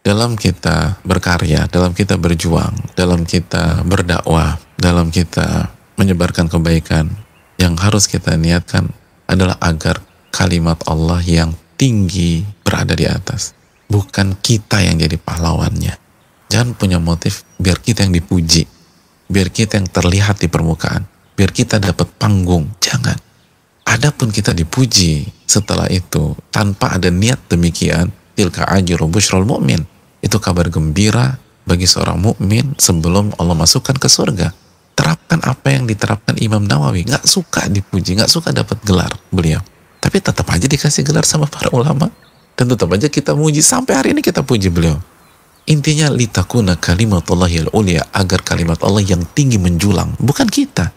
dalam kita berkarya, dalam kita berjuang, dalam kita berdakwah, dalam kita menyebarkan kebaikan, yang harus kita niatkan adalah agar kalimat Allah yang tinggi berada di atas. Bukan kita yang jadi pahlawannya. Jangan punya motif biar kita yang dipuji, biar kita yang terlihat di permukaan, biar kita dapat panggung. Jangan. Adapun kita dipuji setelah itu tanpa ada niat demikian, tilka ajru busyrul mu'min. Itu kabar gembira bagi seorang mukmin sebelum Allah masukkan ke surga. Terapkan apa yang diterapkan Imam Nawawi. Nggak suka dipuji, nggak suka dapat gelar beliau. Tapi tetap aja dikasih gelar sama para ulama. Dan tetap aja kita muji. Sampai hari ini kita puji beliau. Intinya litakuna kalimat Allah ulia agar kalimat Allah yang tinggi menjulang. Bukan kita